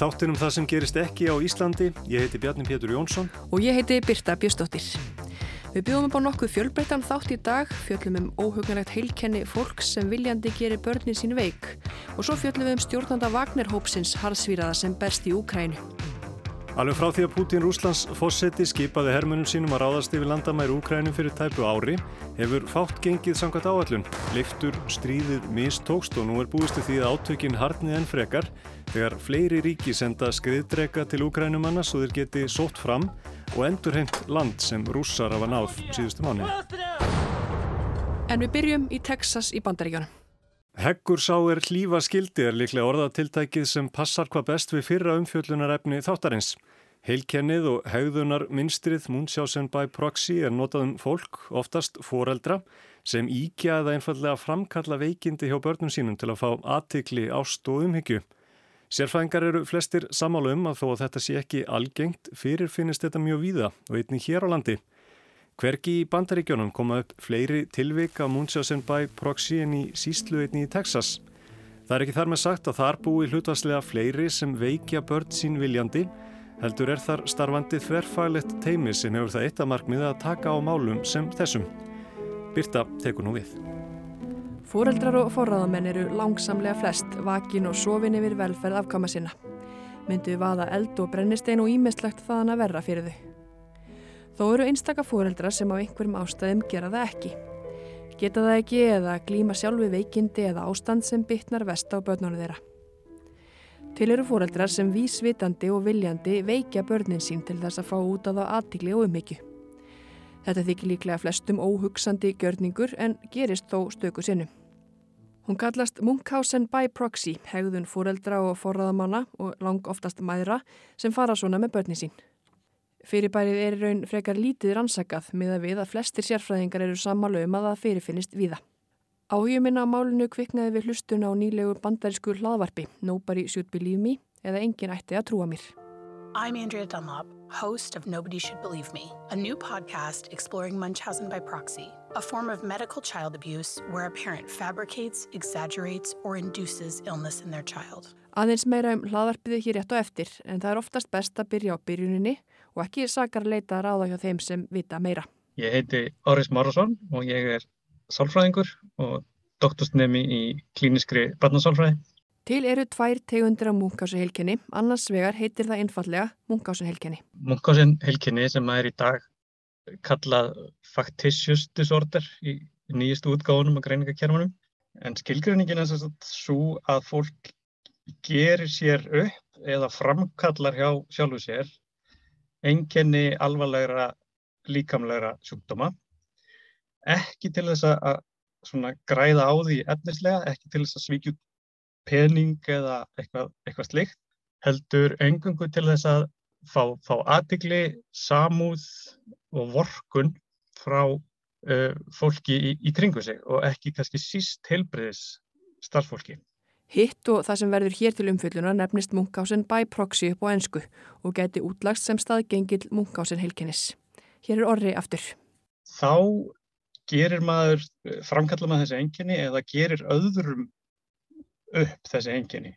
Þáttir um það sem gerist ekki á Íslandi. Ég heiti Bjarni Pétur Jónsson. Og ég heiti Birta Bjöstóttir. Við bjóðum upp á nokkuð fjölbreyttan þátt í dag, fjöllum um óhugnalegt heilkenni fólks sem viljandi gerir börnin sín veik og svo fjöllum við um stjórnanda Wagner-hópsins harðsvíraða sem berst í Úkrænu. Alveg frá því að Putin Rúslands fósetti skipaði hermunum sínum að ráðast yfir landamæri Úkrænum fyrir tæpu ári hefur fátt gengið samkvæmt áallun. Leiftur stríðið mistókst og nú er búistu því að átökinn harnið en frekar þegar fleiri ríki senda skriðdrega til Úkrænumanna svo þeir geti sótt fram og endurheimt land sem rússar hafa náð síðustu mánu. En við byrjum í Texas í Bandaríkjónum. Heggur sá er hlýfa skildi er líklega orðatiltækið sem passar hvað best við fyrra umfjöllunarefni þáttarins. Heilkennið og hegðunar minstrið Munchausen by proxy er notað um fólk, oftast foreldra, sem íkja eða einfallega framkalla veikindi hjá börnum sínum til að fá aðtikli, ást og umhyggju. Sérfæðingar eru flestir samála um að þó að þetta sé ekki algengt, fyrir finnist þetta mjög víða og einni hér á landi. Hvergi í bandaríkjónum koma upp fleiri tilvik af Munchausen by proxy en í sístlu einni í Texas. Það er ekki þar með sagt að þar búi hlutvarslega fleiri sem veikja börn sín viljandi, heldur er þar starfandi þverfælett teimi sem hefur það eitt að markmiða að taka á málum sem þessum. Birta tekur nú við. Fóreldrar og forraðamenn eru langsamlega flest vakin og sofin yfir velferð afkama sinna. Myndu vaða eld og brennistein og ímestlegt þaðan að verra fyrir þau. Þó eru einstaka fóreldrar sem á einhverjum ástæðum gera það ekki. Geta það ekki eða glíma sjálfi veikindi eða ástand sem bytnar vest á börnunum þeirra. Til eru fóreldrar sem vísvitandi og viljandi veikja börnin sín til þess að fá út á þá aðtikli og umhyggju. Þetta þykir líklega flestum óhugsandi gjörningur en gerist þó stöku sinnum. Hún kallast Munchausen by proxy, hegðun fóreldra og forraðamanna og lang oftast mæðra sem fara svona með börnin sín. Fyrirbærið er í raun frekar lítið rannsakað með að við að flestir sérfræðingar eru sammála um að það fyrirfinnist víða. Áhuguminn á málinu kviknaði við hlustun á nýlegu bandarísku hlaðvarpi Nobody Should Believe Me eða Engin ætti að trúa mér. I'm Andrea Dunlop, host of Nobody Should Believe Me, a new podcast exploring Munchausen by proxy, a form of medical child abuse where a parent fabricates, exaggerates, or induces illness in their child. Aðeins meira um hlaðvarpiði hér rétt og eftir, en það er oftast best að byrja á byrjuninni og ekki sakar að leita að ráða hjá þeim sem vita meira. Ég heiti Áris Márasson og ég er sálfræðingur og doktorsnemi í klíniskri barnasálfræði. Til eru tvær tegundir af Munchausen-heilkenni, annars vegar heitir það einfallega Munchausen-heilkenni. Munchausen-heilkenni sem er í dag kallað factitious disorder í nýjastu útgáðunum af greiningakerfunum. En skilgreiningin er svo að fólk gerir sér upp eða framkallar hjá sjálfu sér einkenni alvarlegra líkamlegra sjúkdóma. Ekki til þess að græða á því efnislega, ekki til þess að svíkja pening eða eitthvað, eitthvað slikt, heldur engungu til þess að fá, fá aðtikli, samúð og vorkun frá uh, fólki í, í kringu sig og ekki kannski síst heilbriðis starfsfólki. Hitt og það sem verður hér til umfyllunar nefnist Munchausen by proxy upp á ennsku og geti útlagst sem staðgengil Munchausen heilkennis. Hér er orri aftur. Þá gerir maður, framkallar maður þessi enginni eða gerir öðrum upp þessi enginni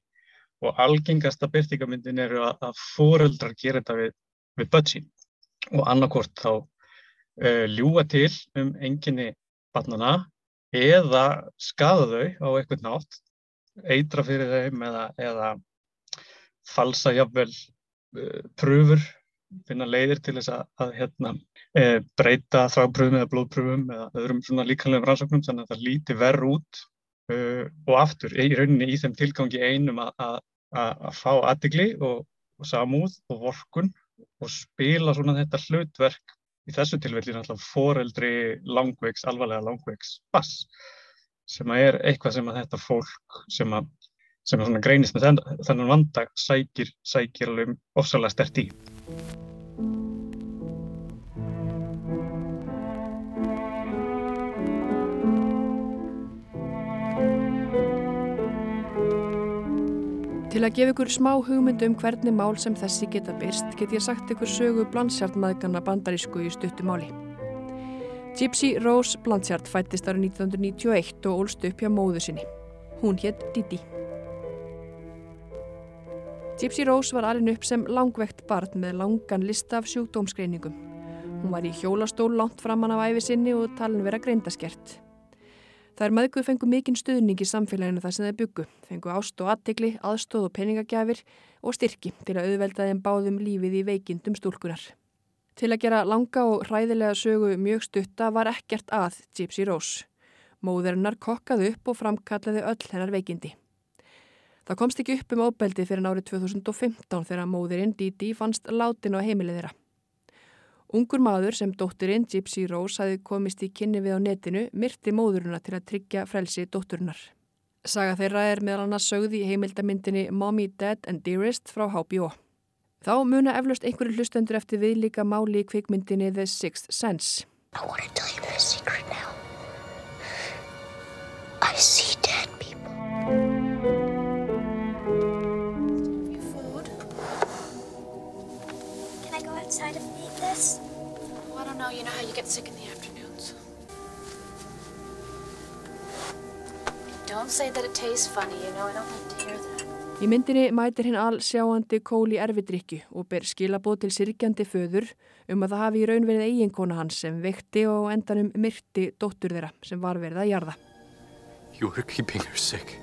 og algengasta byrtingamyndin eru að, að fóreldrar gera þetta við, við börn sín og annarkort þá uh, ljúa til um enginni barnana eða skada þau á eitthvað nátt eitra fyrir þeim eða, eða falsa jafnvel uh, pröfur finna leiðir til þess að, að hérna, e, breyta þrápröfum eða blóðpröfum eða öðrum svona líkanlegum rannsóknum þannig að það líti verð út uh, og aftur í rauninni í þeim tilgangi einum að, að fá aðdegli og, og samúð og vorkun og spila svona þetta hlutverk í þessu tilfelli náttúrulega foreldri langveiks, alvarlega langveiks bass sem að er eitthvað sem að þetta fólk sem að, sem að greinist með þennan vanda sækir, sækir alveg ofsalega stert í. Til að gefa ykkur smá hugmyndu um hvernig mál sem þessi geta byrst get ég sagt ykkur sögu blansjartmaðgana bandarísku í stuttumáli. Gypsy Rose Blanchard fættist ára 1991 og ólst upp hjá móðu sinni. Hún hétt Didi. Gypsy Rose var alveg upp sem langvegt barn með langan lista af sjúkdómsgreiningum. Hún var í hjólastól langt framann af æfi sinni og talin vera greindaskert. Það er maðguð fengu mikinn stuðning í samfélaginu þar sem þeir byggu, fengu ást og aðtegli, aðstóð og peningagjafir og styrki til að auðvelda þeim báðum lífið í veikindum stúlkunar. Til að gera langa og hræðilega sögu mjög stutta var ekkert að Gypsy Rose. Móðurinnar kokkaði upp og framkallaði öll hennar veikindi. Það komst ekki upp um óbeldi fyrir árið 2015 þegar móðurinn Didi fannst látin á heimilið þeirra. Ungur maður sem dótturinn Gypsy Rose hafi komist í kynni við á netinu myrti móðurina til að tryggja frelsi dótturinnar. Saga þeirra er meðal annars sögði í heimildamindinni Mommy, Dad and Dearest frá HBO. Þá muna eflaust einhverju hlustendur eftir viðlíka máli í kvikmyndinni The Sixth Sense. I want to tell you a secret You get sick in the afternoons. Don't say that it tastes funny. You know I don't like to hear that. Í myndinni mætir hinn all sjáandi kóli erfidrykju og ber skilabóð til sirkjandi föður um að það hafi í raun verið eiginkona hans sem vekti og endanum myrti dóttur þeirra sem var verið að jarða. You were keeping her sick.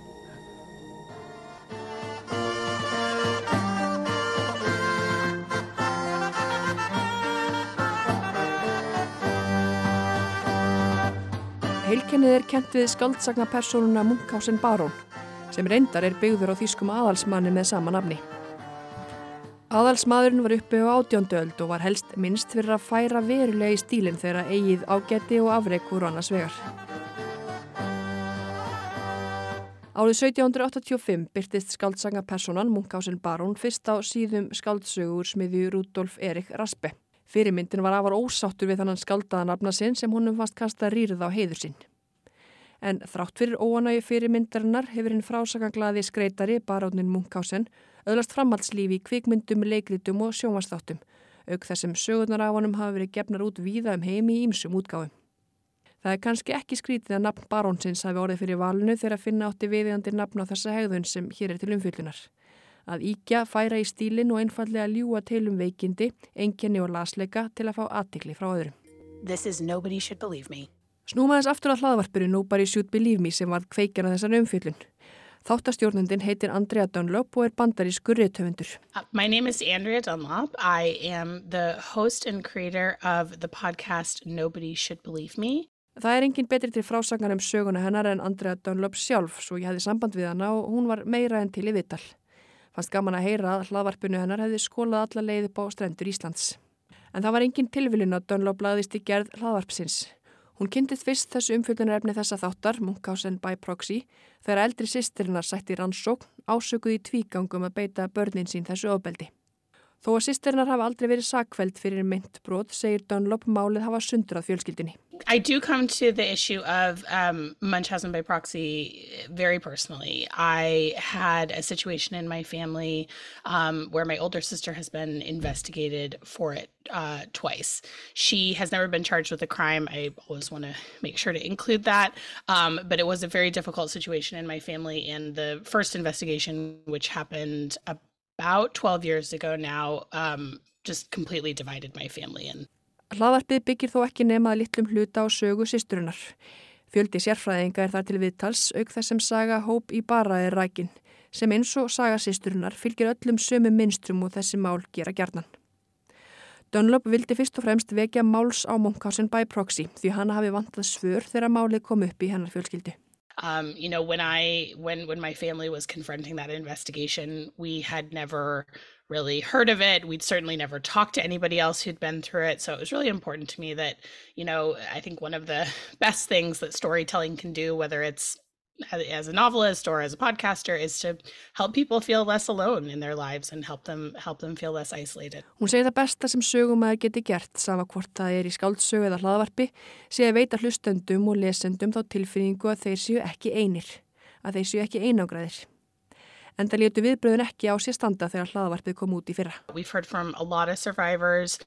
Heilkennið er kent við skaldsagna persónuna Munkhausen Barón sem reyndar er byggður á þýskum aðalsmanni með sama nafni. Aðalsmaðurinn var uppi á átjóndöld og var helst minnst fyrir að færa verulega í stílinn þegar eigið ágætti og afreik úr annars vegar. Árið 1785 byrtist skaldsanga personan Munkhausen Barón fyrst á síðum skaldsögur smiðju Rudolf Erik Raspe. Fyrirmyndin var afar ósáttur við þannan skaldaðanabna sinn sem honum fast kasta rýrð á heiður sinn en þrátt fyrir óanægi fyrir myndarinnar hefur hinn frásakanglaði skreitari barónin Munkhausen öðlast framhaldslífi í kvikmyndum, leikritum og sjónvastáttum, auk þessum sögurnar af honum hafa verið gefnar út víða um heimi í ýmsum útgáfum. Það er kannski ekki skrítið að nafn barónsins hafi orðið fyrir valinu þegar að finna átti viðjandi nafn á þessa hegðun sem hér er til umfyllunar. Að íkja, færa í stílin og einfallega ljúa til um veikindi, enginni og lasleika til að fá aðtikli frá öðrum. This is nobody should believe me. Snúma þess aftur að hlaðvarpuru Nobody Should Believe Me sem var kveikjana þessar umfjöldun. Þáttastjórnundin heitir Andrea Dunlop og er bandarískur reytöfundur. Uh, my name is Andrea Dunlop. I am the host and creator of the podcast Nobody Should Believe Me. Það er engin betri til frásagan um söguna hennar en Andrea Dunlop sjálf svo ég hefði samband við hana og hún var meira en til í vittal. Fannst gaman að heyra að hlaðvarpunu hennar hefði skólað alla leið upp á strendur Íslands. En það var engin tilvilin að Dunlop laðist í gerð hlaðvarpsins. Hún kynntist fyrst þessu umfjöldunarefni þessa þáttar, Munkhausen by proxy, þegar eldri sýstirinnar sætti rannsókn ásökuð í tvígangum að beita börnin sín þessu ofbeldi. Þó að hafa aldrei verið sakveld fyrir myndbrot, segir Dunlop málið hafa sundrað fjölskyldinni. I do come to the issue of um, Munchausen by proxy very personally. I had a situation in my family um, where my older sister has been investigated for it uh, twice. She has never been charged with a crime. I always want to make sure to include that. Um, but it was a very difficult situation in my family. And the first investigation, which happened about 12 years ago now, um, just completely divided my family. And Hlaðarpið byggir þó ekki nemaða litlum hluta á sögu sýsturinnar. Fjöldi sérfræðinga er þar til viðtals auk þess sem saga Hóp í bara er rækin, sem eins og saga sýsturinnar fylgir öllum sömu minnstrum og þessi mál gera gerðnan. Dunlop vildi fyrst og fremst vekja máls á Munkhausen by proxy því hann hafi vantað svör þegar málið kom upp í hennar fjölskyldu. Um, you know, when I when when my family was confronting that investigation, we had never really heard of it. We'd certainly never talked to anybody else who'd been through it. So it was really important to me that, you know, I think one of the best things that storytelling can do, whether it's as a novelist or as a podcaster is to help people feel less alone in their lives and help them help them feel less isolated. Hún segir það besta sem sögumæður geti gert sama hvort það er í skáldsögu eða hlaðvarpi sé að veita hlustendum og lesendum þá tilfinningu að þeir séu ekki einir, að þeir séu ekki einangræðir. En það létu viðbröðun ekki á sér standa þegar kom út í fyrra. We've heard from a lot of survivors,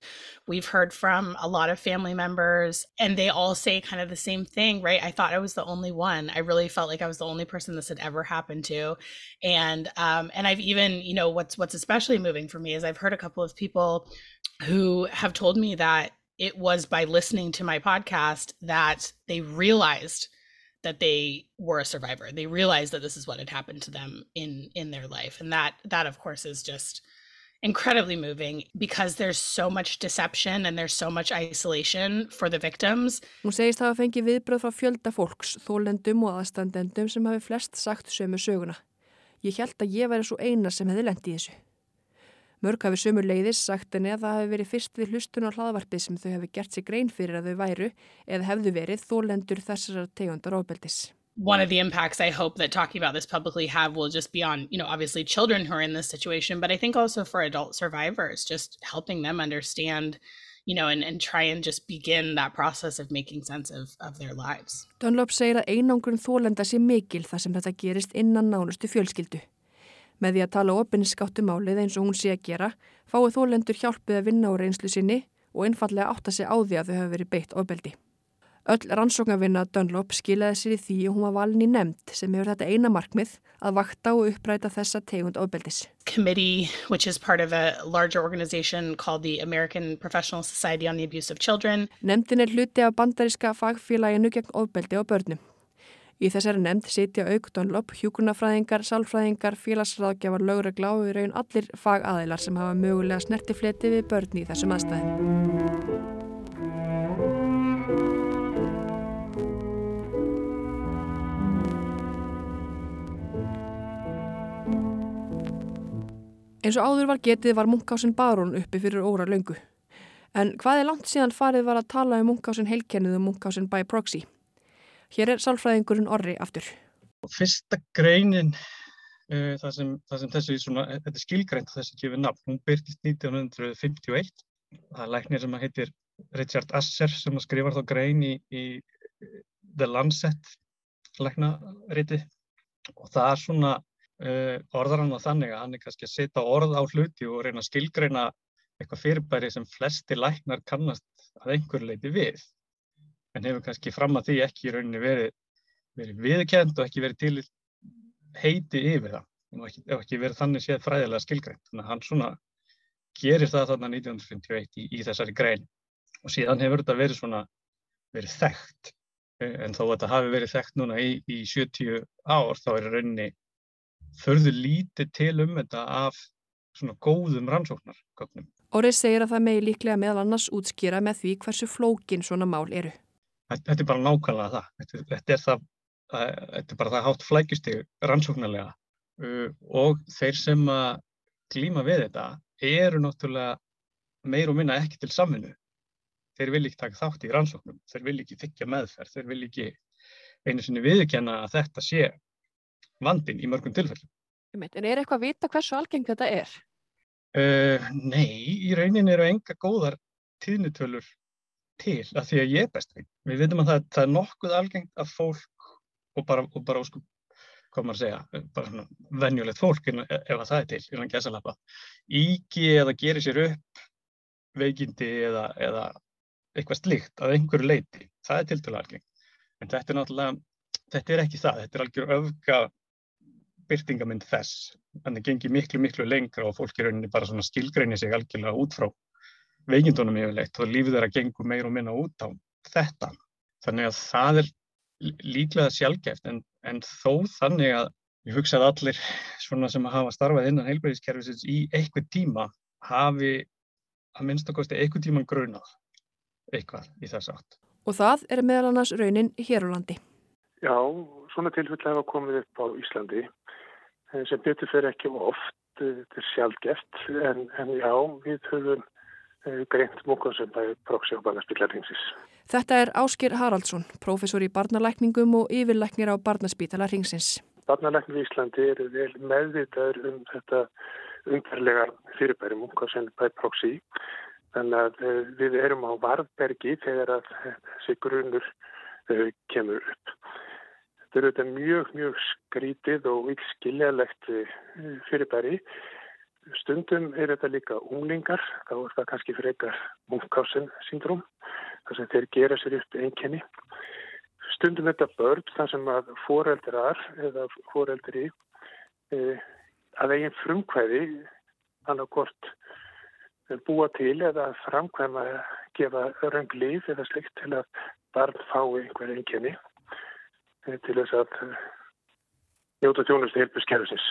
we've heard from a lot of family members, and they all say kind of the same thing, right? I thought I was the only one. I really felt like I was the only person this had ever happened to. And um, and I've even, you know, what's what's especially moving for me is I've heard a couple of people who have told me that it was by listening to my podcast that they realized that they were a survivor. They realized that this is what had happened to them in in their life, and that that of course is just incredibly moving because there's so much deception and there's so much isolation for the victims. Hún segist hafa fengið viðbröð frá fjölda fólks, þólendum og aðstandendum sem hafi flest sagt sömu söguna. Ég held að ég væri svo eina sem hefði lendið í þessu. Mörg hafi sömur leiðis sagt henni að það hefði verið fyrst við hlustun á hlaðvarpið sem þau hefði gert sig grein fyrir að þau væru eða hefðu verið þólendur þessar tegundar ofbeldis. One of the impacts I hope that talking about this publicly have will just be on, you know, obviously children who are in this situation, but I think also for adult survivors, just helping them understand, you know, and, and try and just begin that process of making sense of, of their lives. Dunlop segir að einangrun þólenda sé mikil þar sem þetta gerist innan nánustu fjölskyldu. Með því að tala ofinskáttu málið eins og hún sé að gera, fáið þólendur hjálpið að vinna á reynslu sinni og einfallega átta sig á því að þau hafa verið beitt ofbeldi. Öll rannsóknarvinna Dunlop skilaði sér í því og hún var valin í nefnd sem hefur þetta eina markmið að vakta og uppræta þessa tegund ofbeldis. Committee, which is part of a larger organization called the American Professional Society on the Abuse of Children. Nefndin er hluti af bandariska fagfélaginu gegn ofbeldi og börnum. Í þessari nefnd sitja aukdónlopp, hjúkunafræðingar, sálfræðingar, félagsráðgjafar, lögregla og í raun allir fagaðilar sem hafa mögulega snertifleti við börni í þessum aðstæðum. Eins og áður var getið var Munkásin Barón uppi fyrir óra löngu. En hvað er langt síðan farið var að tala um Munkásin heilkennið og Munkásin by proxy? Hér er sálfræðingurinn Orri aftur. Fyrsta greinin, uh, það, sem, sem þessi svona, þetta er skilgrænt þessi gefið nafn, hún byrtist 1951. Það er læknir sem heitir Richard Asser sem skrifar þá grein í, í The Lancet læknariti og það er svona uh, orðar hann á þannig að hann er kannski að setja orð á hluti og reyna að skilgræna eitthvað fyrirbæri sem flesti læknar kannast að einhver leiti við en hefur kannski fram að því ekki í rauninni verið, verið viðkend og ekki verið til heiti yfir það og ekki, ekki verið þannig séð fræðilega skilgrænt. Þannig að hann svona gerir það þarna 1951 í, í þessari grein og síðan hefur þetta verið svona verið þekkt en þó að þetta hafi verið þekkt núna í, í 70 ár þá er rauninni förðu lítið til um þetta af svona góðum rannsóknarköknum. Órið segir að það megi líklega meðal annars útskýra með því hversu flókin svona mál eru. Þetta er bara nákvæmlega það. Þetta, þetta, er, það, þetta er bara það hátt flækjustig rannsóknarlega uh, og þeir sem að glíma við þetta eru náttúrulega meir og minna ekki til saminu. Þeir vil ekki taka þátt í rannsóknum, þeir vil ekki þykja meðferð, þeir vil ekki einu sinni viðkenna að þetta sé vandin í mörgum tilfellum. En er eitthvað að vita hversu algengt þetta er? Uh, nei, í raunin eru enga góðar tíðnitölur til að því að ég er best veginn. Við veitum að það, það er nokkuð algengt að fólk og bara, og bara sko, hvað maður segja, bara svona venjulegt fólk ef að það er til, innan gæsalappa, ígi eða gerir sér upp veikindi eða, eða eitthvað slikt að einhverju leiti. Það er tildulega algengt. En þetta er náttúrulega, þetta er ekki það. Þetta er algjör öfga byrtingamind þess. Þannig gengir miklu, miklu lengra og fólk er rauninni bara svona skilgreinir sig algjörlega út frá veikindunum yfirleitt og lífið þeirra gengur meir og minna út á þetta. Þannig að það er líklega sjálfgeft en, en þó þannig að ég hugsa að allir svona sem hafa starfað innan heilbæðiskerfisins í eitthvað tíma hafi að minnstakosti einhvern tíman grunað eitthvað í þess aft. Og það er meðal annars raunin hér á landi. Já, svona tilfelli hafa komið upp á Íslandi sem betur fyrir ekki oft, þetta er sjálfgeft, en, en já, við höfum greint múkon sem bæði proxy á barnaspítalaringsins. Þetta er Áskir Haraldsson, professor í barnalækningum og yfirlæknir á barnaspítalaringsins. Barnalæknir í Íslandi eru vel meðvitaður um þetta umferðlega fyrirbæri múkon sem bæði proxy. Þannig að við erum á varðbergi þegar að þessi grunur kemur upp. Þetta eru þetta mjög, mjög skrítið og vilskiljalegt fyrirbæri. Stundum er þetta líka unglingar, þá er það kannski frekar munkásen syndrom, þar sem þeir gera sér upp einkenni. Stundum er þetta börn, þar sem að foreldrar eða foreldri eh, að eigin frumkvæði, annarkort búa til eða framkvæma að gefa röng líf eða slikt til að barn fái einhver einkenni til þess að njóta tjónustu helbuskerfisins.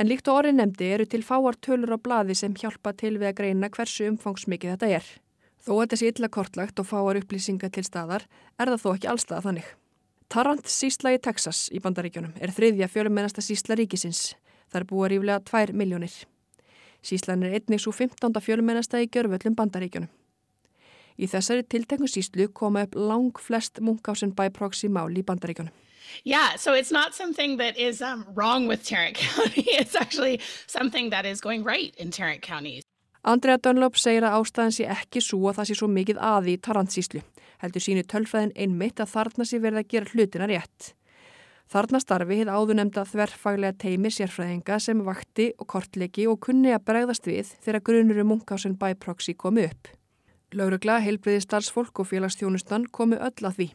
En líkt og orðin nefndi eru til fáar tölur á blaði sem hjálpa til við að greina hversu umfangsmikið þetta er. Þó að sé illa kortlagt og fáar upplýsingar til staðar er það þó ekki allstað þannig. Tarrant sísla í Texas í bandaríkjunum er þriðja fjölumennasta sísla ríkisins. Það er búið ríflega 2 miljónir. Síslan er einnig svo 15. fjölumennasta í gjörvöllum bandaríkjunum. Í þessari tilteknu síslu koma upp lang flest munkásin by proxy mál í bandaríkjunum. Yeah, so it's not something that is um, wrong with Tarrant County. It's actually something that is going right in Tarrant County. Andrea Dunlop segir að ástæðan sé ekki svo að það sé svo mikið aði í Tarrantsíslu. Heldur sínu tölfræðin einmitt að þarna sé verið að gera hlutina rétt. Þarna starfi hefði áðunemda þverfaglega teimi sérfræðinga sem vakti og kortlegi og kunni að bregðast við þegar grunur um munkásin by proxy komi upp. Laurugla, heilbriði starfsfólk og félagsþjónustan komu öll að því.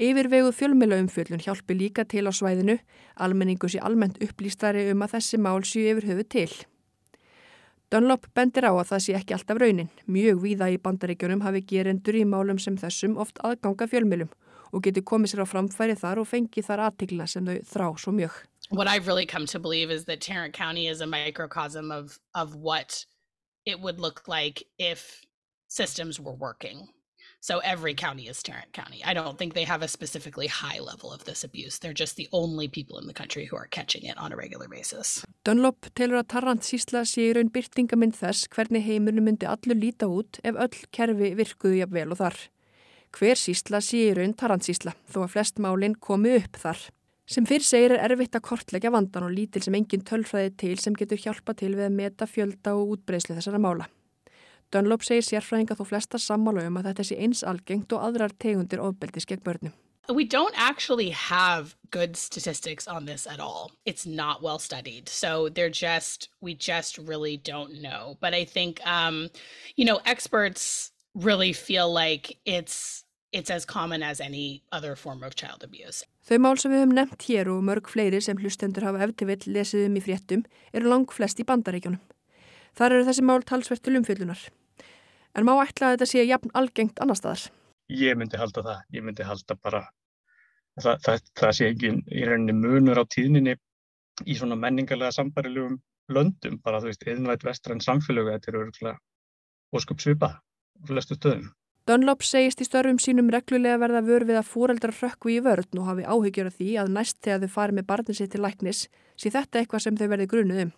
Yfirveguð fjölmjölaumfjöllun hjálpi líka til á svæðinu, almenningu sé almennt upplýstari um að þessi mál séu yfir höfu til. Dunlop bendir á að það sé ekki alltaf raunin. Mjög víða í bandaríkjunum hafi gerendur í málum sem þessum oft aðganga fjölmjölum og getur komið sér á framfæri þar og fengið þar aðtiklina sem þau þrá svo mjög. What I've really come to believe is that Tarrant County is a microcosm of, of what it would look like if systems were working. So every county is Tarrant County. I don't think they have a specifically high level of this abuse. They're just the only people in the country who are catching it on a regular basis. Dunlop telur að Tarrant sísla sé í raun byrtingamind þess hvernig heimurinn myndi allur líta út ef öll kerfi virkuðu jafnvel og þar. Hver sísla sé í raun Tarrant sísla þó að flest málinn komi upp þar. Sem fyrr segir er erfitt að kortleggja vandan og lítil sem engin tölfræði til sem getur hjálpa til við að meta fjölda og útbreyslu þessara mála. Dunlop segir sérfræðinga þó flesta sammála um að þetta sé eins algengt og aðrar tegundir ofbeldis gegn börnum. We don't actually have good statistics on this at all. It's not well studied. So they're just, we just really don't know. But I think, um, you know, experts really feel like it's, it's as common as any other form of child abuse. Þau mál sem við höfum nefnt hér og mörg fleiri sem hlustendur hafa eftirvill lesið um í fréttum eru lang flest í bandaríkjónum. Þar eru þessi mál talsvert til umfyllunar. En má ætla að þetta sé jafn algengt annar staðar? Ég myndi halda það. Ég myndi halda bara það, það, það sé ekki í rauninni munur á tíðninni í svona menningarlega sambarilegum löndum, bara þú veist, eðinvægt vestræn samfélögu, þetta eru örgulega ósköp svipað á flestu stöðum. Dunlop segist í störfum sínum reglulega verða vör við að fóreldrar rökkvi í vörðn og hafi áhyggjur af því að næst þegar þau fari með barnið sitt til læknis sé þetta eitthvað sem þau verði grunuð um.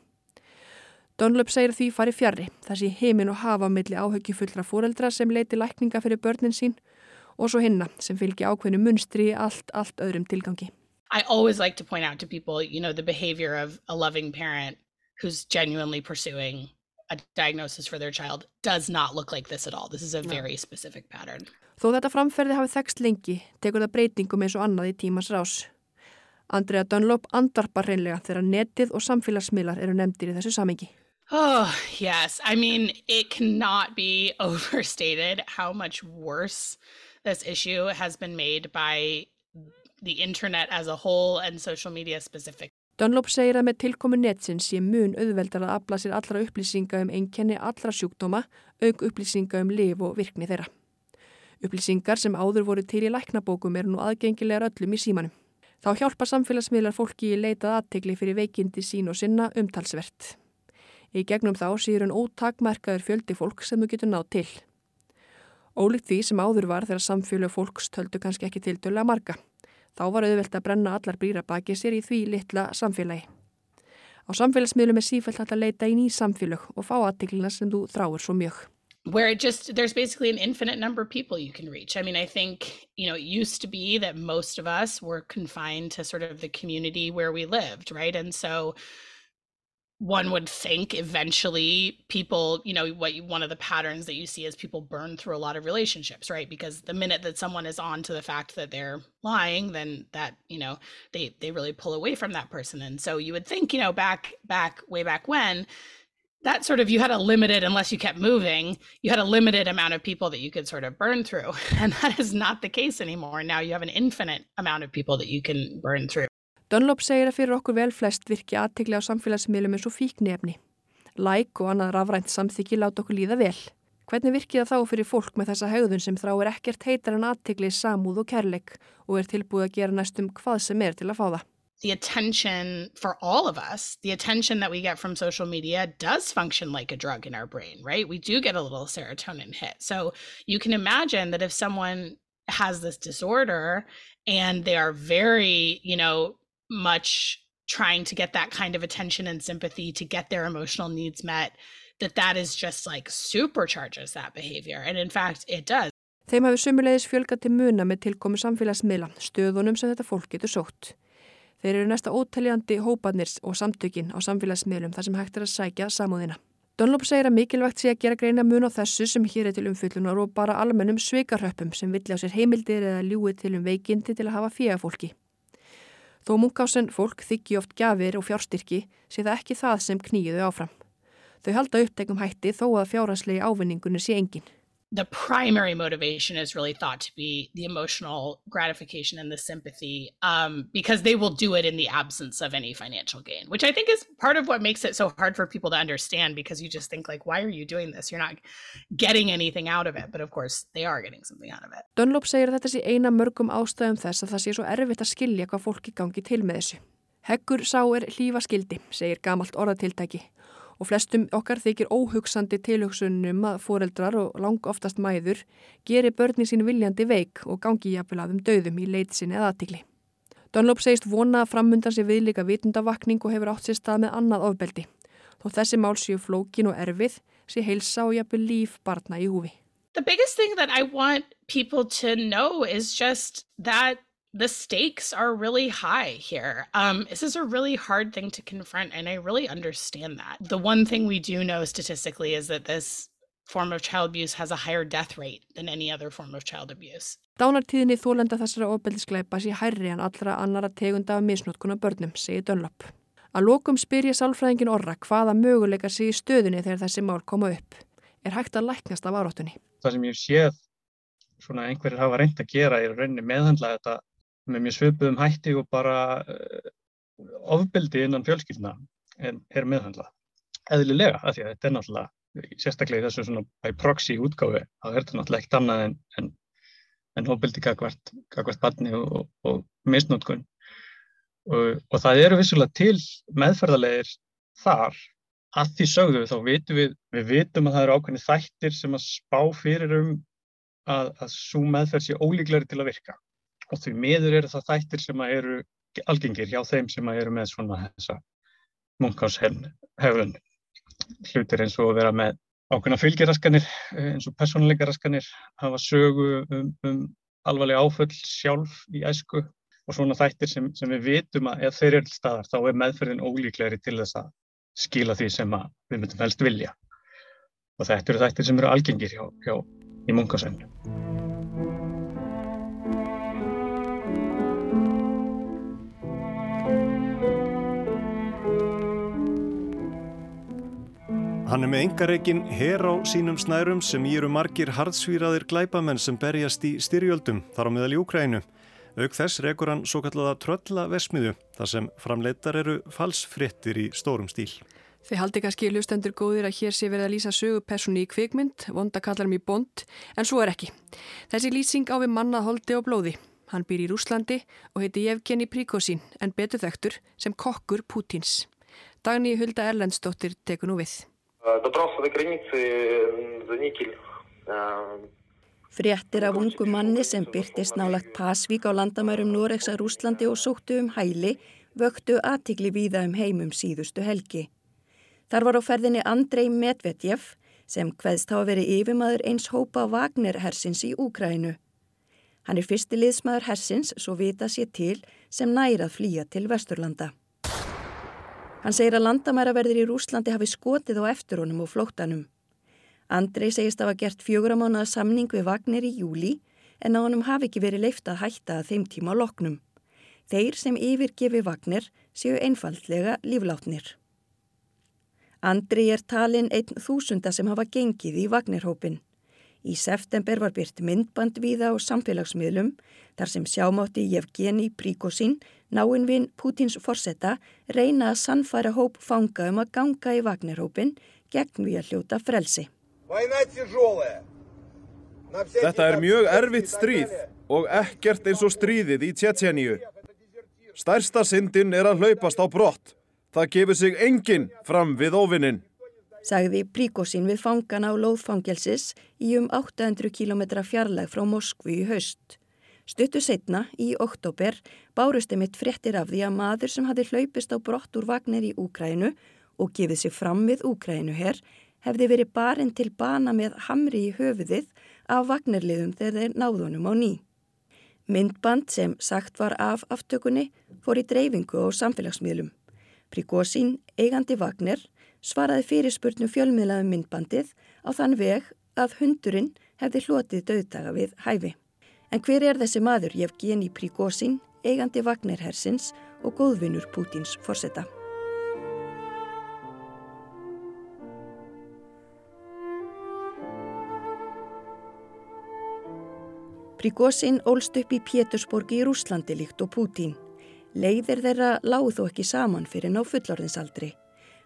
Dunlop segir því fari fjarrri, það sé heimin og hafa milli áhyggjufullra fóreldra sem leiti lækninga fyrir börnin sín og svo hinna sem fylgi ákveðinu munstri í allt, allt öðrum tilgangi. I always like to point out to people, you know, the behavior of a loving parent who's genuinely pursuing a diagnosis for their child does not look like this at all. This is a very specific pattern. Þó þetta framferði hafi þekst lengi, tekur það breytingum eins og annað í tímans rás. Andrea Dunlop andvarpar reynlega þegar netið og samfélagsmiðlar eru nefndir í þessu samengi. Oh, yes. I mean, it cannot be overstated how much worse this issue has been made by the internet as a whole and social media specific. Dunlop segir að með tilkomu netsins sé mun auðveldar að afla sér allra upplýsinga um einkenni allra sjúkdóma, auk upplýsinga um liv og virkni þeirra. Upplýsingar sem áður voru til í læknabókum eru nú aðgengilegar öllum í símanum. Þá hjálpa samfélagsmiðlar fólki í leitað aðtegli fyrir veikindi sín og sinna umtalsvert. Í gegnum þá síður en ótakmerkaður fjöldi fólk sem þú getur náð til. Ólíkt því sem áður var þegar samfjölu fólks töldu kannski ekki til dölu að marga. Þá var auðvelt að brenna allar brýra baki sér í því litla samfélagi. Á samfélagsmiðlum er sífælt að leita í ný samfélag og fá aðtiklina sem þú þráir svo mjög. where it just there's basically an infinite number of people you can reach. I mean, I think, you know, it used to be that most of us were confined to sort of the community where we lived, right? And so one would think eventually people, you know, what you, one of the patterns that you see is people burn through a lot of relationships, right? Because the minute that someone is on to the fact that they're lying, then that, you know, they they really pull away from that person. And so you would think, you know, back back way back when that sort of you had a limited unless you kept moving you had a limited amount of people that you could sort of burn through and that is not the case anymore now you have an infinite amount of people that you can burn through Dunlop segir að fyrir okkur vel flest virki aðtegli á samfélagsmiðlum eins og fíknefni. Like og annað rafrænt samþyggi láta okkur líða vel. Hvernig virkið það þá fyrir fólk með þessa haugðun sem þráir ekkert heitar en aðtegli samúð og kærleik og er tilbúið að gera næstum hvað sem er til að fá það? the attention for all of us, the attention that we get from social media does function like a drug in our brain, right? We do get a little serotonin hit. So you can imagine that if someone has this disorder and they are very, you know, much trying to get that kind of attention and sympathy to get their emotional needs met, that that is just like supercharges that behavior. And in fact, it does. Þeim hafi sumulegis fjölgat til muna með tilkomi samfélagsmiðla, stöðunum sem þetta fólk getur sótt. Þeir eru næsta óteljandi hópanir og samtökin á samfélagsmiðlum þar sem hægt er að sækja samúðina. Dunlop segir að mikilvægt sé að gera greina mun á þessu sem hér er til umfyllunar og bara almennum sveikarhöppum sem vilja á sér heimildir eða ljúi til um veikindi til að hafa fíafólki. Þó munkásen fólk þykji oft gafir og fjárstyrki sé það ekki það sem knýjuðu áfram. Þau halda upptegum hætti þó að fjárhanslegi ávinningunni sé engin. The primary motivation is really thought to be the emotional gratification and the sympathy um, because they will do it in the absence of any financial gain which i think is part of what makes it so hard for people to understand because you just think like why are you doing this? You're not getting anything out of it. But of course they are getting something out of it. Dunlop segir að þetta sé eina mörgum ástæðum þess að það sé svo erfitt að skilja hvað fólki gangi til með þessu. Heggur sá er hlífa skildi, segir gamalt orðatiltæki og flestum okkar þykir óhugsandi tilhugsunum að foreldrar og lang oftast mæður geri börni sín viljandi veik og gangi jafnvel að um döðum í leit sinni eða aðtikli. Dunlop segist vona að framundan sé viðlika vitundavakning og hefur átt sér stað með annað ofbeldi. Þó þessi mál séu flókin og erfið sé heilsa og jafnvel líf barna í húfi. The biggest thing that I want people to know is just that the stakes are really high here. Um, this is a really hard thing to confront, and I really understand that. The one thing we do know statistically is that this form of child abuse has a higher death rate than any other form of child abuse. Dánartíðinni þólenda þessara ofbeldisgleipa sé hærri en allra annara tegunda af misnótkuna börnum, segir Dunlop. Að lokum spyr ég sálfræðingin orra hvaða möguleikar sé í stöðunni þegar þessi mál koma upp. Er hægt að læknast af áróttunni? Það sem ég séð svona einhverjir hafa reynd að gera er rauninni meðhandla þetta með mjög svipuðum hætti og bara uh, ofbeldi innan fjölskylduna en er meðhandla. Eðlilega, af því að þetta er náttúrulega, sérstaklega í þessu svona by proxy útgáfi, þá er þetta náttúrulega ekkert annað en, en, en ofbeldi kakvart, kakvart barni og, og, og misnótkun. Og, og það eru vissulega til meðferðarlegir þar, að því sögðu þá vitum við, við vitum að það eru ákveðni þættir sem að spá fyrir um að, að svo meðferð sé ólíklegri til að virka og því miður eru það þættir sem eru algengir hjá þeim sem eru með svona þessa munkánsheflun hlutir eins og að vera með ákveðna fylgjiraskanir eins og personleikaraskanir hafa sögu um, um alvarlega áföll sjálf í æsku og svona þættir sem, sem við vitum að ef þeir eru staðar þá er meðferðin ólíklegri til þess að skila því sem við myndum helst vilja. Og þetta eru þættir sem eru algengir hjá, hjá í munkánsheflun Hann er með engareikin her á sínum snærum sem í eru margir hardsvíraðir glæpamenn sem berjast í styrjöldum þar á meðal í Úkrænu. Auk þess rekur hann svo kallaða trölla vesmiðu þar sem framleitar eru falsfrittir í stórum stíl. Þið haldi kannski hlustendur góðir að hér sé verið að lýsa sögupersonu í kvikmynd, vonda kallar mér bond, en svo er ekki. Þessi lýsing á við mannað holdi og blóði. Hann býr í Rúslandi og heiti Jevgeni Príkosín en betur þektur sem kokkur Pútins. Dagný Hulda Erlendsdóttir tekur nú við. Fréttir af ungu manni sem byrtist nálagt Pasvík á landamærum Noregs að Rúslandi og sóttu um hæli vöktu aðtikli víða um heimum síðustu helgi. Þar var á ferðinni Andrei Medvedjev sem hveðst hafa verið yfirmaður eins hópa Wagner hersins í Úkrænu. Hann er fyrsti liðsmaður hersins svo vita sér til sem nærað flýja til Vesturlanda. Hann segir að landamæraverðir í Rúslandi hafi skotið á eftir honum og flóttanum. Andrei segist að hafa gert fjöguramánaða samning við Wagner í júli en á honum hafi ekki verið leift að hætta að þeim tíma loknum. Þeir sem yfirgefi Wagner séu einfaldlega líflátnir. Andri er talin einn þúsunda sem hafa gengið í Wagnerhópin. Í september var byrt myndband viða á samfélagsmiðlum þar sem sjámátti Jevgeni Príkosín, náinvinn Pútins forsetta, reyna að sannfæra hóp fanga um að ganga í Wagnerhópin gegn við að hljóta frelsi. Þetta er mjög erfitt stríð og ekkert eins og stríðið í Tjetjeníu. Stærsta syndin er að hlaupast á brott. Það gefur sig enginn fram við óvinnin. Sagði Príkosín við fangana á loðfangelsis í um 800 km fjarlæg frá Moskvu í haust. Stuttu setna, í oktober, bárusti mitt fréttir af því að maður sem hafi hlaupist á brott úr vagnir í Úkrænu og gefið sér fram við Úkrænu herr hefði verið barinn til bana með hamri í höfuðið af vagnirliðum þegar þeir náðunum á ný. Myndband sem sagt var af aftökunni fór í dreifingu á samfélagsmiðlum. Prigozín, eigandi Vagner, svaraði fyrirspurnum fjölmiðlaðum myndbandið á þann veg að hundurinn hefði hlotið döðdaga við hæfi. En hver er þessi maður Jevgeni Prigozín, eigandi Vagner hersins og góðvinnur Pútins forsetta? Prigozin ólst upp í Pétursborgi í Rúslandi líkt og Pútín. Leiðir þeirra láð þó ekki saman fyrir ná fullorðinsaldri.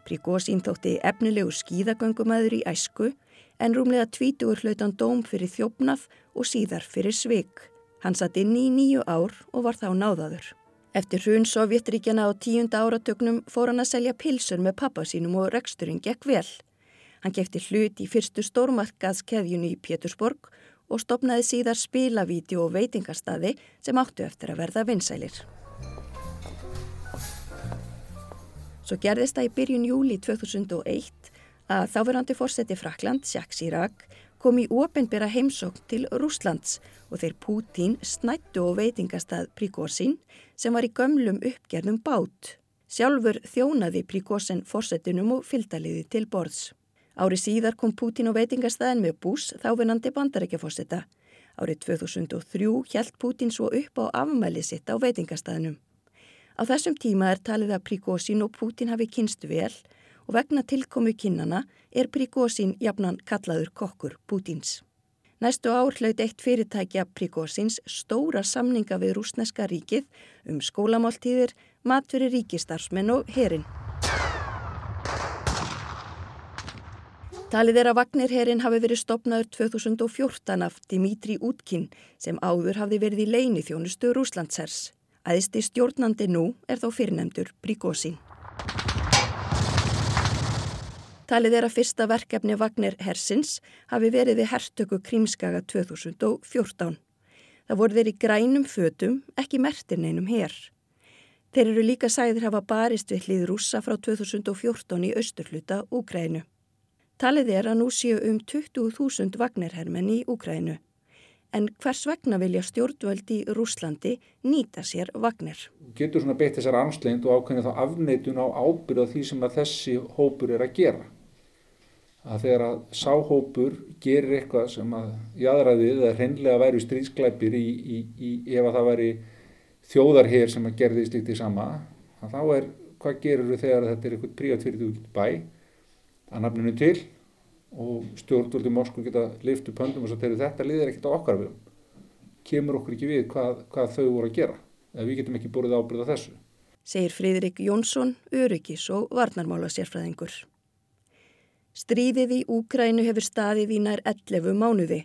Prigozin þótti efnilegu skíðagöngumæður í æsku en rúmlega tvítugur hlautan dóm fyrir þjófnað og síðar fyrir svig. Hann satt inn í nýju ár og var þá náðaður. Eftir hrun Sovjetríkjana á tíunda áratögnum fór hann að selja pilsur með pappa sínum og reksturinn gekk vel. Hann kefti hlut í fyrstu stórmarkaðskeðjunu í Pétursborg og stopnaði síðar spilavíti og veitingarstaði sem áttu eftir að verða vinsælir. Svo gerðist það í byrjun júli 2001 að þáverandi fórseti Frakland, Jacques Chirac, kom í ofinbera heimsókn til Rúslands og þeir Pútín snættu og veitingastað Prigozin sem var í gömlum uppgerðum bát. Sjálfur þjónaði Prigozin fórsetunum og fylgdaliði til borðs. Árið síðar kom Pútín á veitingastæðin með bús þávinnandi bandarækjafósita. Árið 2003 hjælt Pútín svo upp á afmæli sitt á veitingastæðinum. Á þessum tíma er talið að Prigozin og Pútín hafi kynst vel og vegna tilkomu kinnana er Prigozin jafnan kallaður kokkur Pútins. Næstu ár hlaut eitt fyrirtækja Prigozins stóra samninga við rúsneska ríkið um skólamáltíðir, matfyrir ríkistarfsmenn og herin. Talið er að Vagnirherin hafi verið stopnaður 2014 af Dimitri Útkin sem áður hafði verið í leini þjónustu Rúslandshers. Æðisti stjórnandi nú er þó fyrirnemdur Prigozin. Talið er að fyrsta verkefni Vagnir Hersins hafi verið við hertöku Krímskaga 2014. Það voru þeir í grænum fötum, ekki mertir neinum hér. Þeir eru líka sæðir hafa barist við hlið rúsa frá 2014 í austurhluta Úgrænu. Talið er að nú séu um 20.000 Vagnirhermenn í Úgrænu. En hvers vegna vilja stjórnvöldi í Rúslandi nýta sér Vagnir? Getur svona beitt þessar anslegnd og ákveðinu þá afneitun á ábyrða því sem að þessi hópur er að gera. Að þegar að sáhópur gerir eitthvað sem að jæðraðið eða hreinlega væri stríðsklæpir í, í, í ef að það væri þjóðarher sem að gerði slíkt í sama, þá er hvað gerur þau þegar þetta er eitthvað príat fyrir út bæ að nafninu til og stjórnvöldi Moskva geta liftu pöndum og svo þegar þetta liðir ekkert á okkar við kemur okkur ekki við hvað, hvað þau voru að gera eða við getum ekki búið ábyrða þessu. Segir Fríðrik Jónsson, öryggis og varnarmála sérfræðingur. Stríðið í Úkrænu hefur staðið í nær 11 mánuði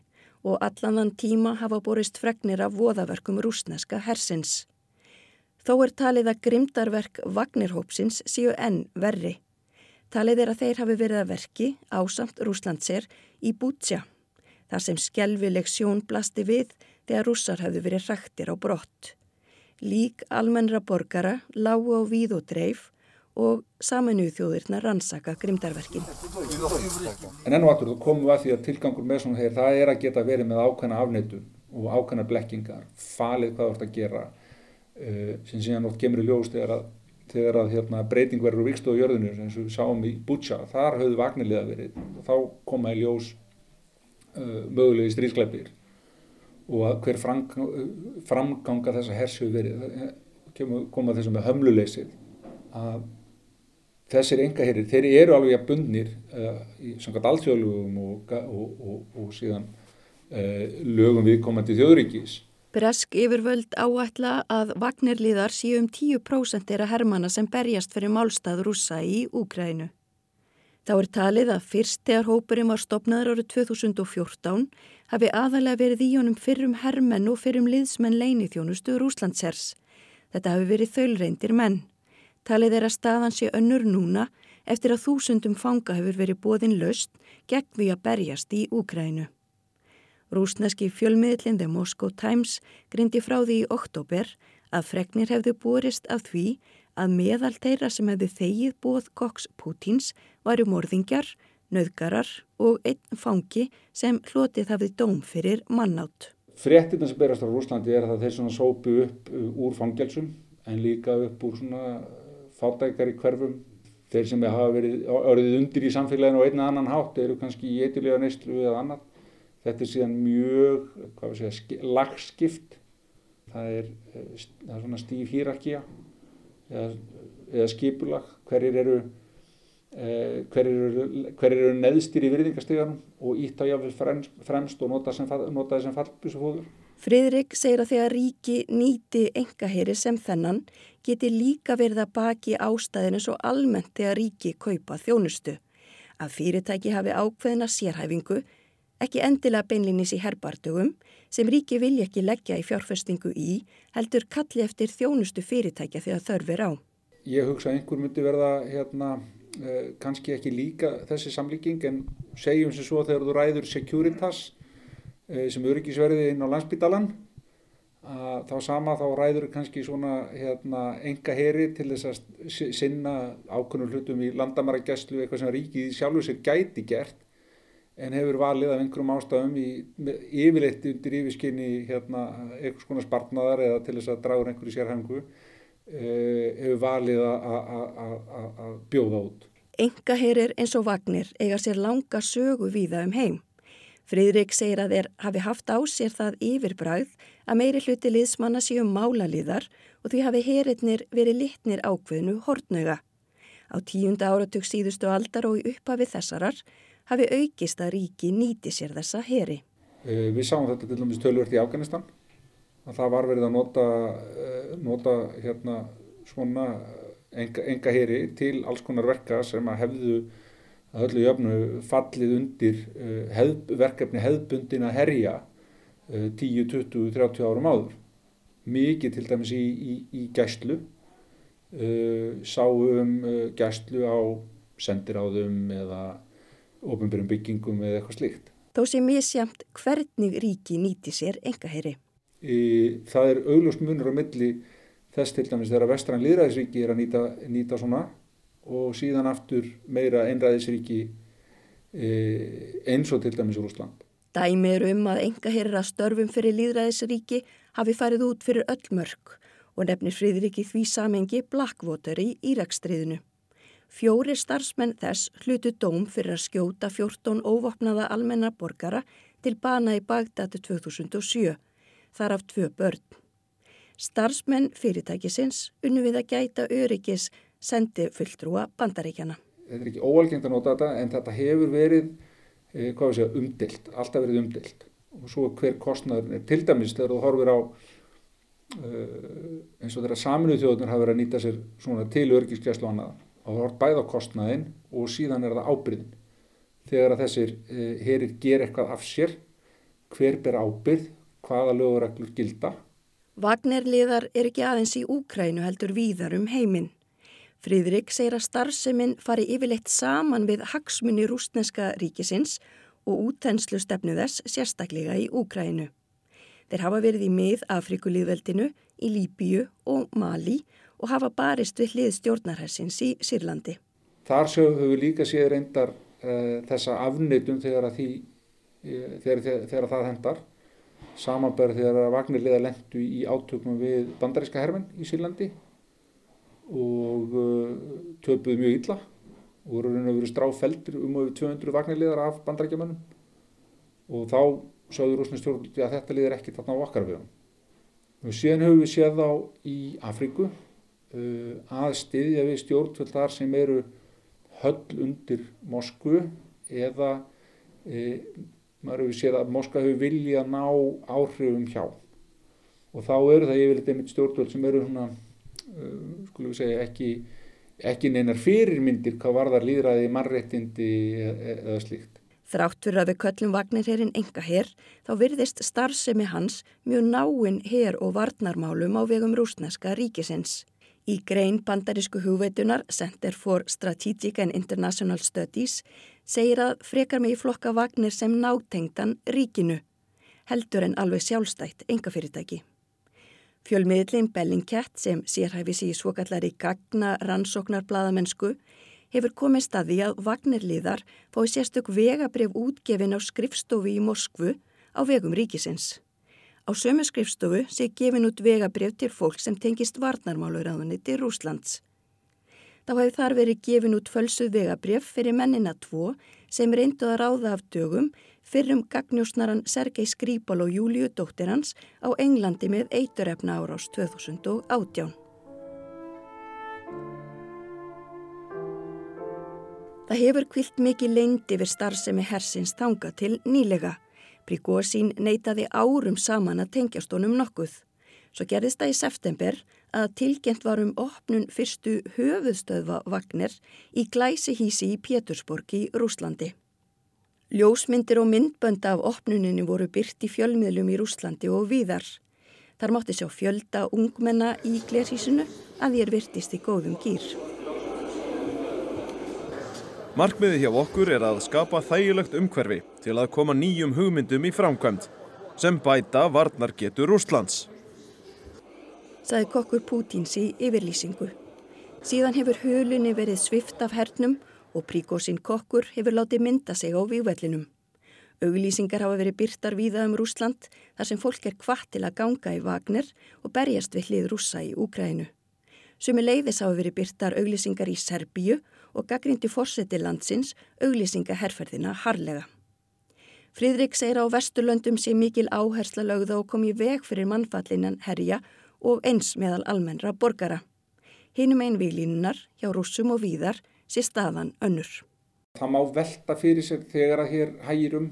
og allan þann tíma hafa borist fregnir af voðaverkum rúsneska hersins. Þó er talið að grimdarverk Vagnirhópsins séu enn verri. Talið er að þeir hafi verið að verki ásamt Rúslandser í Bútsja, þar sem skjelvileg sjón blasti við þegar rússar hafðu verið rættir á brott. Lík almennra borgara lágu á víð og dreif og saminuð þjóðirna rannsaka grimdarverkin. En enn og aftur, þú komum að því að tilgangur með svona þeir, það er að geta verið með ákveðna afneitun og ákveðna blekkingar, falið hvað þú ert að gera, uh, sem síðan oft kemur í ljós þegar að, þegar að hérna, breyting verður úr vikstofu jörðinu, eins og við sáum í Bútsja, þar höfðu vagniliða verið og þá koma í ljós uh, mögulegi stríðskleipir og að hver framganga þessa hersu verið, koma þessum með hömluleysið að þessir engaherrir, þeir eru alveg að bundnir uh, í samkvæmt alltjóðlugum og, og, og, og síðan uh, lögum viðkomandi þjóðríkis. Bresk yfirvöld áætla að vagnirliðar séu um 10% þeirra hermana sem berjast fyrir málstað rúsa í Úgrænu. Þá er talið að fyrst þegar hópurinn var stopnaður árið 2014 hafi aðalega verið í honum fyrrum hermenn og fyrrum liðsmenn leinithjónustu Rúslandsers. Þetta hafi verið þaulreindir menn. Talið er að staðan sé önnur núna eftir að þúsundum fanga hefur verið bóðin löst gegn við að berjast í Úkrænu. Rúsneski fjölmiðlinn The Moscow Times grindi frá því í oktober að fregnir hefðu búrist af því að meðal þeirra sem hefðu þegið bóð Koks Pútins varu morðingjar, nöðgarar og einn fangi sem hlotið hafði dóm fyrir mannátt. Frettirna sem berast á Rúslandi er að þeir svona sópu upp uh, úr fangjálsum en líka upp úr svona fátækar í hverfum þeir sem hafa verið orðið undir í samfélaginu og einna annan hátt eru kannski í eitthulega neistlu eða annar þetta er síðan mjög segja, lagskipt. Það er, eh, það er svona stíf hýrakja eða, eða skipulag. Hverjir eru eh, hverjir eru, hver eru neðstir í virðingasteganum og ítt á jáfnvel fremst, fremst og nota, sem, nota þessum fallbúsufóður Friðrik segir að þegar ríki nýti engaheyri sem þennan geti líka verið að baki ástæðinu svo almennt þegar ríki kaupa þjónustu. Að fyrirtæki hafi ákveðina sérhæfingu, ekki endilega beinlinis í herbardugum, sem ríki vilja ekki leggja í fjárfestingu í, heldur kalli eftir þjónustu fyrirtækja þegar þörfir á. Ég hugsa að einhver myndi verða hérna, eh, kannski ekki líka þessi samlíking en segjum sem svo þegar þú ræður Securitas Eh, sem öryggisverði inn á landsbytalan þá sama þá ræður kannski svona hérna, enga heri til þess að sinna ákveðnum hlutum í landamæragjæslu eitthvað sem ríkið sjálfur sér gæti gert en hefur valið af einhverjum ástafum í yfirleitt undir yfirskinni hérna, eitthvað svona spartnaðar eða til þess að dragur einhverju sérhengu eh, hefur valið að bjóða út. Enga herir eins og vagnir eiga sér langa sögu víða um heim. Fridrik segir að þeir hafi haft á sér það yfirbræð að meiri hluti liðsmanna séu málalíðar og því hafi herinnir verið litnir ákveðinu hortnöga. Á tíunda áratug síðustu aldar og í upphafi þessarar hafi aukist að ríki nýti sér þessa heri. Eh, við sáum þetta til dæmis tölvört í Afganistan að það var verið að nota, eh, nota hérna svona enga, enga heri til alls konar verka sem að hefðu að öllu jöfnu fallið undir hefð, verkefni hefðbundin að herja uh, 10, 20, 30 árum áður. Mikið til dæmis í, í, í gæslu, sáum gæslu á sendiráðum eða ofinbjörnum byggingum eða eitthvað slíkt. Þó sé misjamt hvernig ríki nýti sér engaheyri. Það er auglust munur á milli þess til dæmis þegar vestran liðræðisríki er að nýta, nýta svona og síðan aftur meira einræðisríki e, eins og til dæmis Úrúsland. Dæmi eru um að engaherra störfum fyrir líðræðisríki hafi farið út fyrir öll mörg og nefnir Fríðriki því samengi Blackwater í Írakstriðinu. Fjóri starfsmenn þess hlutu dóm fyrir að skjóta 14 óvapnaða almennaborgara til bana í Bagdati 2007, þar af tvö börn. Starfsmenn fyrirtækisins unnu við að gæta öryggis sendi fulltrúa bandaríkjana. Þetta er ekki óalgengt að nota þetta en þetta hefur verið eh, segja, umdilt, alltaf verið umdilt og svo hver kostnaður er til dæmis þegar þú horfir á uh, eins og þeirra saminuð þjóðunar hafa verið að nýta sér til örgiskjæslu annað og það horf bæða kostnaðin og síðan er það ábyrðin. Þegar að þessir uh, herir ger eitthvað af sér, hver ber ábyrð, hvaða lögureglur gilda. Vagnarliðar er ekki aðeins í Úkrænu heldur víðar um heiminn. Fríðrik segir að starfseminn fari yfirleitt saman við hagsmunni rúsneska ríkisins og útenslu stefnu þess sérstaklega í Úkrænu. Þeir hafa verið í mið Afrikulíðveldinu, í Líbíu og Mali og hafa barist við hlið stjórnarhersins í Sýrlandi. Þar höfum við líka séð reyndar uh, þessa afnöytum þegar, því, uh, þegar, þegar, þegar það hendar. Samanberð þegar Vagnirliða lendu í átökum við bandaríska hermen í Sýrlandi og uh, töpuðu mjög illa og voru raun og veru stráfeldur um over 200 Vagnirliðar af bandaríkjamönnum og þá sáður rúsnistjórnulti að þetta liðir ekki þarna á okkar við hann. Síðan höfum við séð þá í Afríku að styðja við stjórnvöld þar sem eru höll undir Moskvu eða e, maður hefur séð að Moskva hefur viljað að ná áhrifum hjá og þá eru það yfirleitt einmitt stjórnvöld sem eru svona, uh, skulum við segja, ekki, ekki neinar fyrirmyndir hvað varðar líðræði, mannréttindi eða, eða slíkt. Þrátt fyrir að við köllum Vagnirherrin enga herr, þá virðist starfsemi hans mjög náinn herr og varnarmálum á vegum rúsneska ríkisins. Í grein bandarísku hugveitunar Center for Strategic and International Studies segir að frekar mig í flokka Vagnir sem nátengdan ríkinu, heldur en alveg sjálfstætt engafyrirtæki. Fjölmiðlin Bellingcat sem sérhæfis í svokallari gagna rannsóknar bladamennsku hefur komið staði að Vagnirliðar fái sérstök vegabref útgefin á skrifstofu í Moskvu á vegum ríkisins. Á sömu skrifstofu sé gefin út vegabref til fólk sem tengist varnarmálauraðunni til Rúslands. Þá hefur þar verið gefin út fölsuð vegabref fyrir mennina tvo sem reyndu að ráða af dögum fyrir um gagnjósnaran Sergei Skripal og Júliu dóttir hans á Englandi með eiturefna árás 2018. Það hefur kvilt mikið leyndi við starfsemi hersins þanga til nýlega. Prigozín neytaði árum saman að tengjast honum nokkuð. Svo gerðist það í september að tilgjent var um opnun fyrstu höfuðstöðva Vagner í glæsi hísi í Pétursborg í Rúslandi. Ljósmyndir og myndbönd af opnuninu voru byrt í fjölmiðlum í Rúslandi og víðar. Þar mátti sjá fjölda ungmenna í glerhísinu að þér virtist í góðum gýr. Markmiði hjá okkur er að skapa þægilegt umhverfi til að koma nýjum hugmyndum í framkvæmt sem bæta varnar getur Rústlands. Saði kokkur Pútins í yfirlýsingu. Síðan hefur hulunni verið svift af hernum og príkósinn kokkur hefur látið mynda sig á vývellinum. Auglýsingar hafa verið byrtar víða um Rúsland þar sem fólk er kvart til að ganga í Vagner og berjast við hlið rússa í Úkrænu. Sumi leiðis hafa verið byrtar auglýsingar í Serbíu og gaggrindi fórseti landsins auglýsinga herrferðina harlega. Fríðrik segir á Vesturlöndum sé mikil áhersla lögða og kom í veg fyrir mannfallinan herja og eins meðal almennra borgara. Hinum einn výlínunar hjá rússum og víðar sé staðan önnur. Það má velta fyrir sér þegar að hér hægirum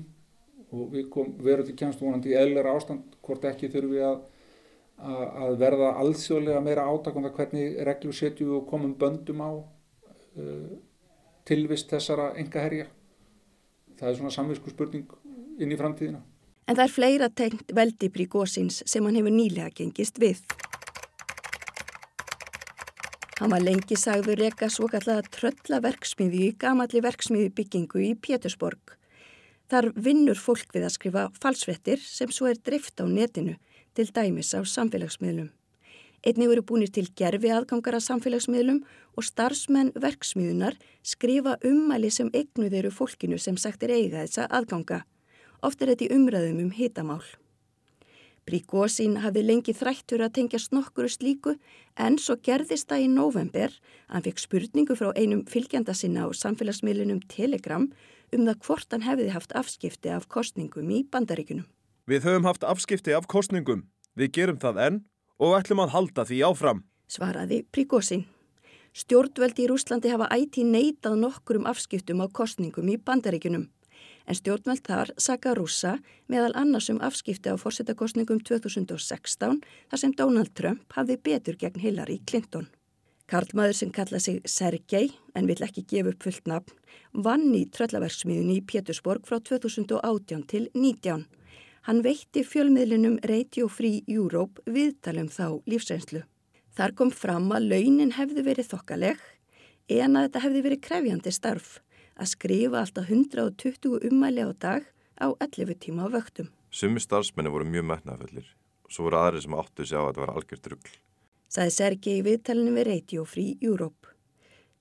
og við verum til kjænst vonandi í eðlera ástand hvort ekki þurfum við að, að verða alþjóðlega meira átak um það hvernig reglu setju og komum böndum á uh, tilvist þessara engaherja. Það er svona samvisku spurning inn í framtíðina. En það er fleira tengt veldi Príkósins sem hann hefur nýlega gengist við. Hann var lengi sagður reyka svo kallaða tröllaverksmiði í gamalli verksmiði byggingu í Pétursborg. Þar vinnur fólk við að skrifa falsvettir sem svo er drift á netinu til dæmis á samfélagsmiðlum. Einni voru búinir til gerfi aðgangar að samfélagsmiðlum og starfsmenn verksmiðunar skrifa ummæli sem eignuð eru fólkinu sem sagt er eiga þessa aðganga. Oft er þetta í umræðum um hitamál. Príkósín hafði lengi þrættur að tengja snokkuru slíku en svo gerðist það í november að hann fekk spurningu frá einum fylgjanda sinna á samfélagsmiðlunum Telegram um það hvort hann hefði haft afskipti af kostningum í bandaríkunum. Við höfum haft afskipti af kostningum. Við gerum það enn og ætlum að halda því áfram. Svaraði Príkósín. Stjórnveldi í Rúslandi hafa ætti neitað nokkur um afskiptum á kostningum í bandaríkunum. En stjórnveld þar saka rúsa meðal annars um afskipti á fórsetakostningum 2016 þar sem Donald Trump hafði betur gegn Hillary Clinton. Karlmaður sem kalla sig Sergei, en vill ekki gefa upp fullt nafn, vann í tröllaverksmiðunni í Pétursborg frá 2018 til 19. Hann veitti fjölmiðlinum Radio Free Europe viðtalum þá lífsreynslu. Þar kom fram að launin hefði verið þokkaleg en að þetta hefði verið krefjandi starf að skrifa alltaf 120 ummæli á dag á 11 tíma á vöktum. Sumi starfsmenni voru mjög metnafullir og svo voru aðri sem áttu sig á að þetta var algjört rugl. Saði Sergei í viðtalinu við Radio Free Europe.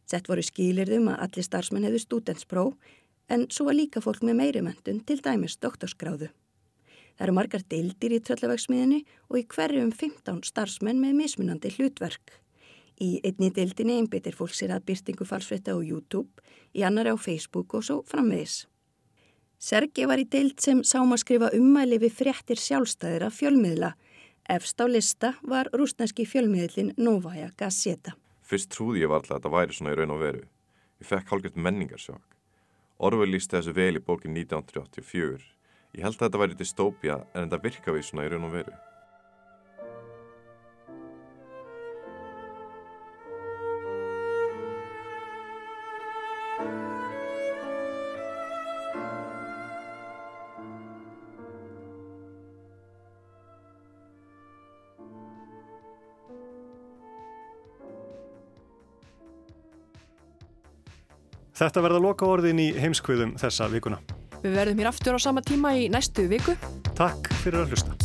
Sett voru skilirðum að allir starfsmenn hefðu stúdentspró en svo var líka fólk með meiri mentun til dæmis doktorskráðu. Það eru margar deildir í tröllavegsmiðinu og í hverjum 15 starfsmenn með mismunandi hlutverk. Í einni deildinni einbyttir fólk sér að byrtingu falsfetta á YouTube, í annari á Facebook og svo framvegis. Sergi var í deild sem sáum að skrifa ummæli við fréttir sjálfstæðir af fjölmiðla. Efst á lista var rúsneski fjölmiðlin Novaja Gazeta. Fyrst trúði ég varlega að þetta væri svona í raun og veru. Ég fekk hálfgett menningarsjokk. Orwell lísti þessu vel í bókin 1984. Ég held að þetta væri dystopia en þetta virka við svona í raun og veru. Þetta verða loka orðin í heimskviðum þessa vikuna. Við verðum hér aftur á sama tíma í næstu viku. Takk fyrir að hlusta.